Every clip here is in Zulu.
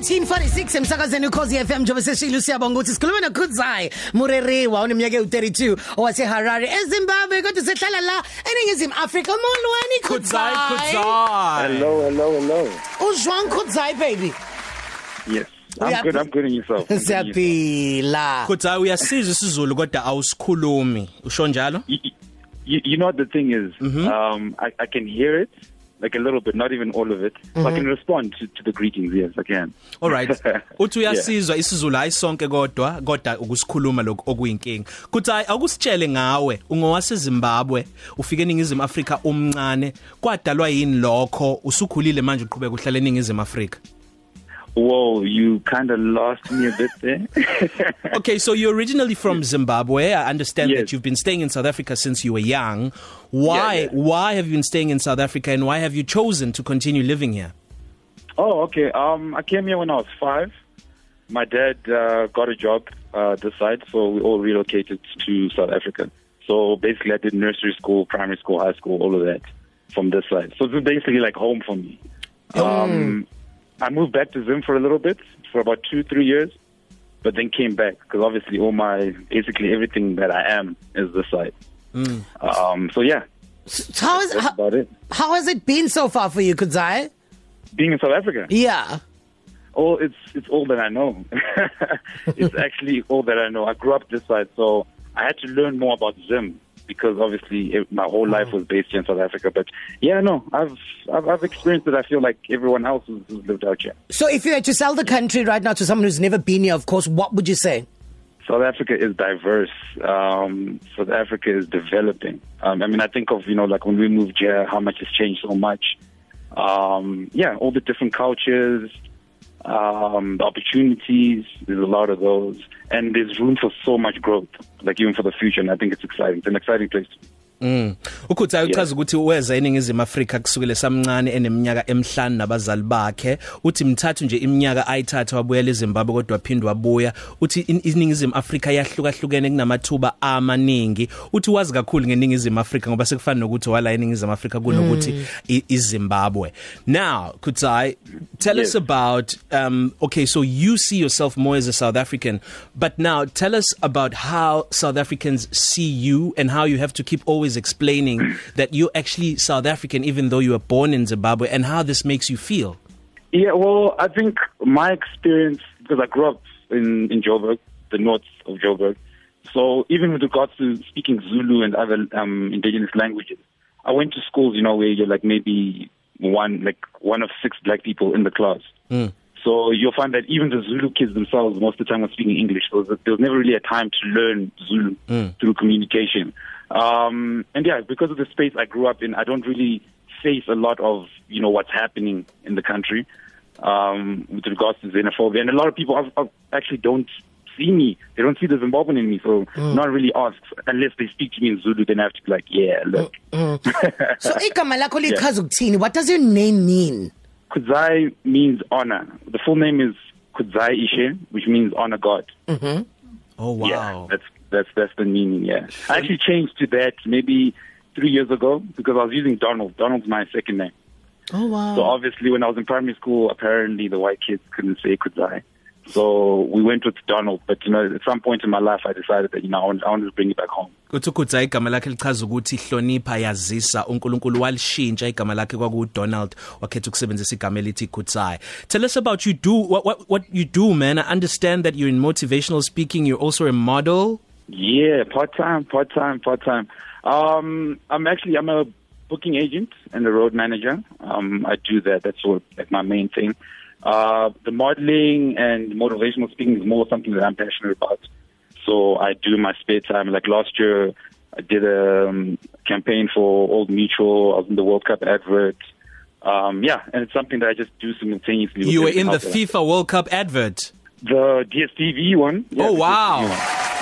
1346 emsakazweni ukhozi FM njengoba seshilo siyabonga ukuthi sikhuluma noKhudzai Mureriwa oneminyaka u32 owase Harare eZimbabwe kodwa sehlala la eningizimu Africa molweni Kudzai, Khudzai Kudzai. Hello, hello, hello. Uzwang Khudzai baby Yes. I'm Uyaphi- good. I'm good in yourself. Siyaphila Kudzai uyasizwa isiZulu kodwa awusikhulumi. Usho njalo? You, you, know what the thing is? Mm-hmm. Um, I, I can hear it, like a little bit, not even all of it. So I Mm-hmm. can respond to, to the greetings. Yes, I can. All right. Uthi Yeah. uyasizwa isiZulu hayi sonke kodwa kodwa ukusikhuluma lokho okuyinkinga. Kudzai akusitshele ngawe ungowase Zimbabwe ufike eningizimu Afrika umncane kwadalwa yini lokho usukhulile manje uqhubeka uhlala eningizimu Afrika. Whoa, you kind of lost me a bit there. Okay, so you're originally from Zimbabwe. I understand Yes. that you've been staying in South Africa since you were young. Why Yeah, yeah. why have you been staying in South Africa and why have you chosen to continue living here? oh, okay. Um, I came here when I was five. My dad uh, got a job uh, this side, so we all relocated to South Africa. So basically, I did nursery school, primary school, high school, all of that from this side. So it's basically like home for me. Um, I moved back to Zim for a little bit, for about two, three years, but then came back because obviously all my, basically everything that I am is this side. Um, so yeah, So How is that's how, about it. how has it been so far for you Khudzai Being in South Africa, Yeah oh, it's it's all that I know. it's actually all that I know. I grew up this side, so I had to learn more about Zim because obviously it, my whole life was based here in South Africa. But yeah, no, I've I've, I've experienced it. I feel like everyone else who's, who's lived out here. So if you had to sell the country right now to someone who's never been here of course what would you say South Africa is diverse. Um, South Africa is developing. Um, I mean, I think of you know like when we moved here, how much has changed so much. Um, yeah, all the different cultures, um, the opportunities. There's a lot of those, and there's room for so much growth. Like even for the future, and I think it's exciting. It's an exciting place. To be. Mm. Ukutha uchaza ukuthi weza eningizimu Afrika kusukela samncane eneminyaka emhlanu nabazali bakhe uthi mthathu nje iminyaka ayithatha wabuya eZimbabwe kodwa waphindwa wabuya uthi in- iningizimu Afrika yahlukahlukene kunamathuba amaningi uthi wazi kakhulu ngeningizimu Afrika ngoba sekufana nokuthi wala eningizimu Afrika kunokuthi i- iZimbabwe now Kutsai tell us Yes. about um okay so you see yourself more as a South African but now tell us about how South Africans see you and how you have to keep always explaining that you're actually South African even though you were born in Zimbabwe and how this makes you feel Yeah, well, I think my experience because I grew up in in Joburg, the north of Joburg. So even with regards to speaking Zulu and other um, indigenous languages, I went to schools, you know, where you're like maybe one like one of six black people in the class. Mm. So you'll find that even the Zulu kids themselves, most of the time, are speaking English. So there was never really a time to learn Zulu Mm. through communication. Um, and yeah, because of the space I grew up in, I don't really face a lot of you know what's happening in the country um, with regards to xenophobia. And a lot of people have, have actually don't see me. They don't see the Zimbabwean in me. So not really ask unless they speak to me in Zulu. Then I have to be like, yeah, look. So igama lakho lichaza ukuthini what does your name mean Kudzai means honor. The full name is Kudzai Ishe, which means honor God. oh wow Yeah, that's that's that's the meaning. Yeah, I actually changed to that maybe three years ago because I was using Donald. Donald's my second name. Oh wow So obviously, when I was in primary school, apparently the white kids couldn't say Kudzai. So we went with Donald. But you know, at some point in my life, I decided that you know I wanted, I wanted to bring it back home. kuthi ukutsa igama lakhe lichaza ukuthi hlonipha yazisa uNkulunkulu walishintsha igama lakhe kwaku Donald wakhetha ukusebenzisa igama elithi Kutsai tell us about you do what what what you do man I understand that you're in motivational speaking you're also a model Yeah, part time, part time, part time. Um, I'm actually I'm a booking agent and a road manager. Um, I do that. That's what like my main thing. Uh, the modeling and motivational speaking is more something that I'm passionate about. So I do my spare time. Like last year, I did a um, campaign for Old Mutual. I was in the World Cup advert. Um, yeah, and it's something that I just do simultaneously. with you were in the FIFA World Cup advert the DSTV one. Yeah, Oh, wow.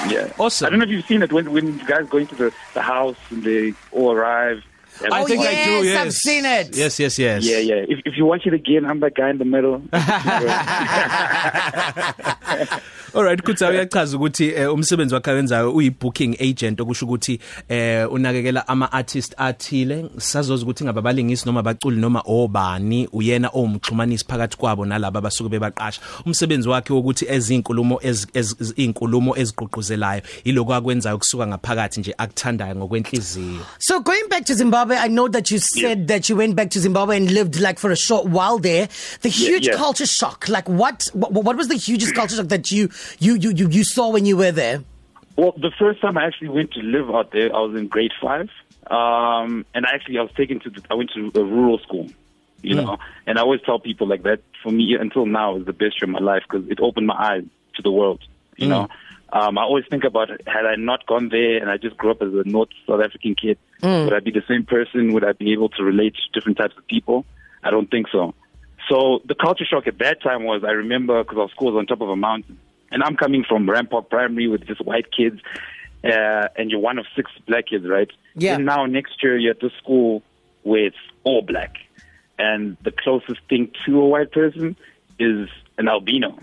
Yeah. Awesome. I don't know if you've seen it when when guys go into the, the house and they all arrive. And I Oh, think I do yes, yes I've seen it. yes yes yes yeah, yeah. If if you watch it again, I'm that guy in the middle. Alright kuthi uyachaza ukuthi eh, umsebenzi wakhe wenzayo uyi booking agent okusho ukuthi eh unakekela ama artist athile sazoza ukuthi ngababalingisi noma abaculi noma obani uyena omxhumanisi phakathi kwabo nalabo abasuke bebaqasha umsebenzi wakhe wokuthi ezinkulumo ezinkulumo ezigqugquzelayo iloko akwenzayo kusuka ngaphakathi nje akuthandayo ngokwenhliziyo So going back to Zimbabwe I know that you said yeah. that you went back to Zimbabwe and lived like for a short while there the huge yeah. culture shock like what, what what was the hugest culture shock that you you you you, you saw when you were there Well the first time I actually went to live out there I was in grade 5 um and actually I was taken to the, I went to a rural school you mm. know and I always tell people like that for me until now is the best year of my life because it opened my eyes to the world you mm. know um I always think about had I not gone there and I just grew up as a North South African kid mm. would I be the same person? Would I be able to relate to different types of people? I don't think so. So the culture shock at that time was I remember because our school was on top of a mountain. And I'm coming from Rampart Primary with just white kids uh and you're one of six black kids right? Yeah. and now next year you're at the school where it's all black. And the closest thing to a white person is an albino.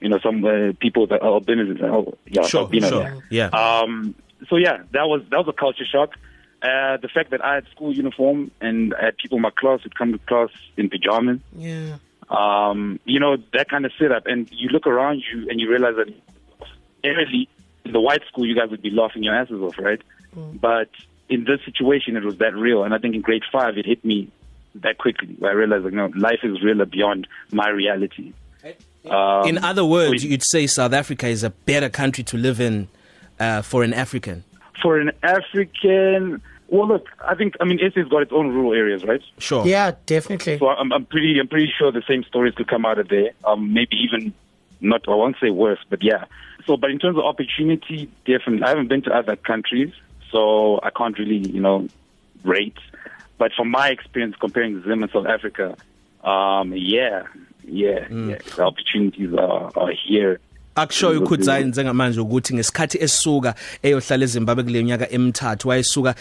You know some uh, people that are albinos oh, yeah sure, albino sure. yeah. Um so yeah that was that was a culture shock. Uh the fact that I had school uniform and I had people in my class who'd come to class in pajamas yeah. Um you know that kind of setup. And you look around you and you realize that early in the white school you guys would be laughing your asses off right? Mm. but in this situation it was that real. And I think in grade 5 it hit me that quickly. Where I realized like no life is realer beyond my reality. Um, in other words so you'd say South Africa is a better country to live in uh, for an African. For an African well look I think I mean SA's got its own rural areas right? Sure. Yeah definitely. So I'm I'm pretty I'm pretty sure the same stories could come out of there. Um maybe even not I won't say worse but yeah. So but in terms of opportunity definitely I haven't been to other countries so I can't really you know rate. But from my experience comparing Zim and South Africa um yeah yeah mm. yeah the opportunities are are here. Akushoyo ukhudzai njengamanje ukuthi ngesikhathi esuka eyohlala eZimbabwe kule nyaka emithathu wayesuka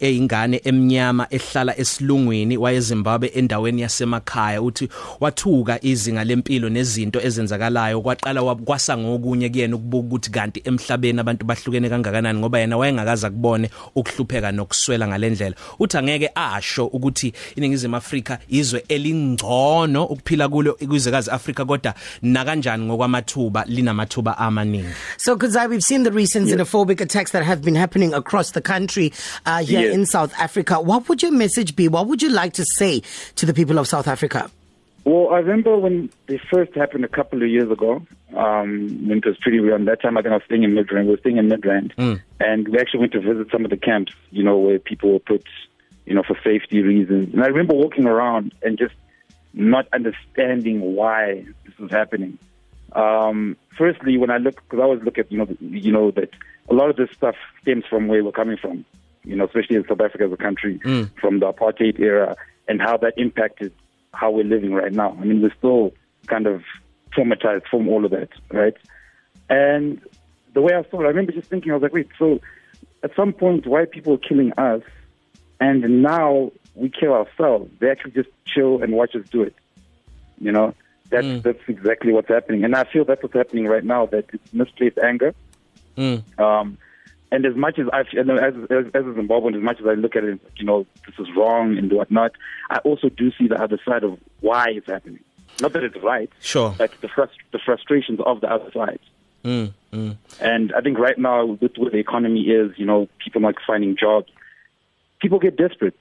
eyingane eminyama ehlala esilungwini wayeZimbabwe endaweni yasemakhaya. Uthi wathuka izinga lempilo nezinto ezenzakalayo kwaqala kwasa ngokunye kuyena ukubuka ukuthi kanti emhlabeni abantu bahlukene kangakanani ngoba yena wayengakaza kubone ukuhlupheka nokuswela ngalendlela uthi angeke asho ukuthi iningizimu Afrika izwe elingcono ukuphila kulo kwizwekazi Afrika kodwa na kanjani ngokwamathuba linamathuba amaningi. So Kudzai we've seen the recent yes. xenophobic attacks that have been happening across the country uh here yes. in South Africa. What would your message be? What would you like to say to the people of South Africa? Well I remember when they first happened a couple of years ago um when it was pretty around that time I think I was staying in Midrand. We were staying in Midrand. Mm. and we actually went to visit some of the camps you know where people were put you know for safety reasons. And I remember walking around and just not understanding why this was happening. Um firstly when i look because i always look at you know you know that a lot of this stuff stems from where we're coming from you know especially in south africa as a country mm. from the apartheid era and how that impacted how we're living right now. I mean we're still kind of traumatized from all of that right? And the way i saw it i remember just thinking i was like wait so at some point white people are killing us and now we kill ourselves. They actually just chill and watch us do it you know? That's mm. that's exactly what's happening, and I feel that's what's happening right now. That it's misplaced anger. Mm. Um, and as much as I, as as, as a Zimbabwean, as much as I look at it, you know, this is wrong and whatnot, I also do see the other side of why it's happening. Not that it's right, sure, but the frust- the frustrations of the other side. Mm, mm. And I think right now, with where the economy is, you know, people not finding jobs, people get desperate,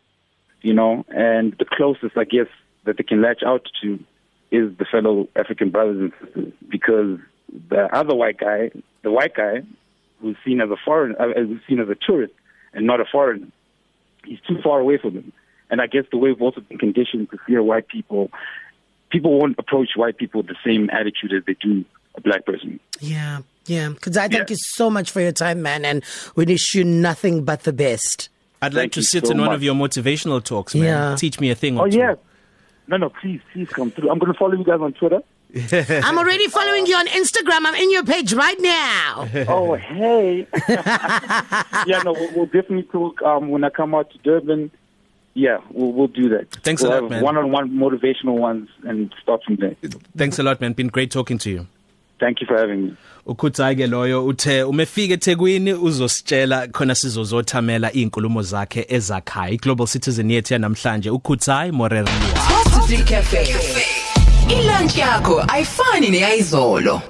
you know, and the closest, I guess, that they can latch out to is the fellow African brothers and sisters because the other white guy, the white guy who's seen as a foreign, uh, who's seen as a tourist and not a foreigner, he's too far away from them. And I guess the way we've also been conditioned to fear white people, people won't approach white people with the same attitude as they do a black person. Yeah, yeah. Because I thank yeah. you so much for your time, man, and we wish you nothing but the best. I'd like Thank to sit so in one much. of your motivational talks, man. Yeah. Teach me a thing or Oh two. yes, no, no, please, please come through. I'm going to follow you guys on Twitter. I'm already following you on Instagram. I'm in your page right now. oh, hey. yeah, no, we'll, we'll definitely talk um, when I come out to Durban. Yeah, we'll, we'll do that. Thanks we'll a lot, have man. One-on-one motivational ones and start from there. Thanks a lot, man. Been great talking to you. Thank you for having me. Ukhuthai ke loyo uthe umefika eThekwini uzositshela khona sizozothamela izinkulumo zakhe ezakhayo iGlobal Citizen yethu yanamhlanje ukhuthai Morerwa Cafe. Ilunch yakho ayifani neyizolo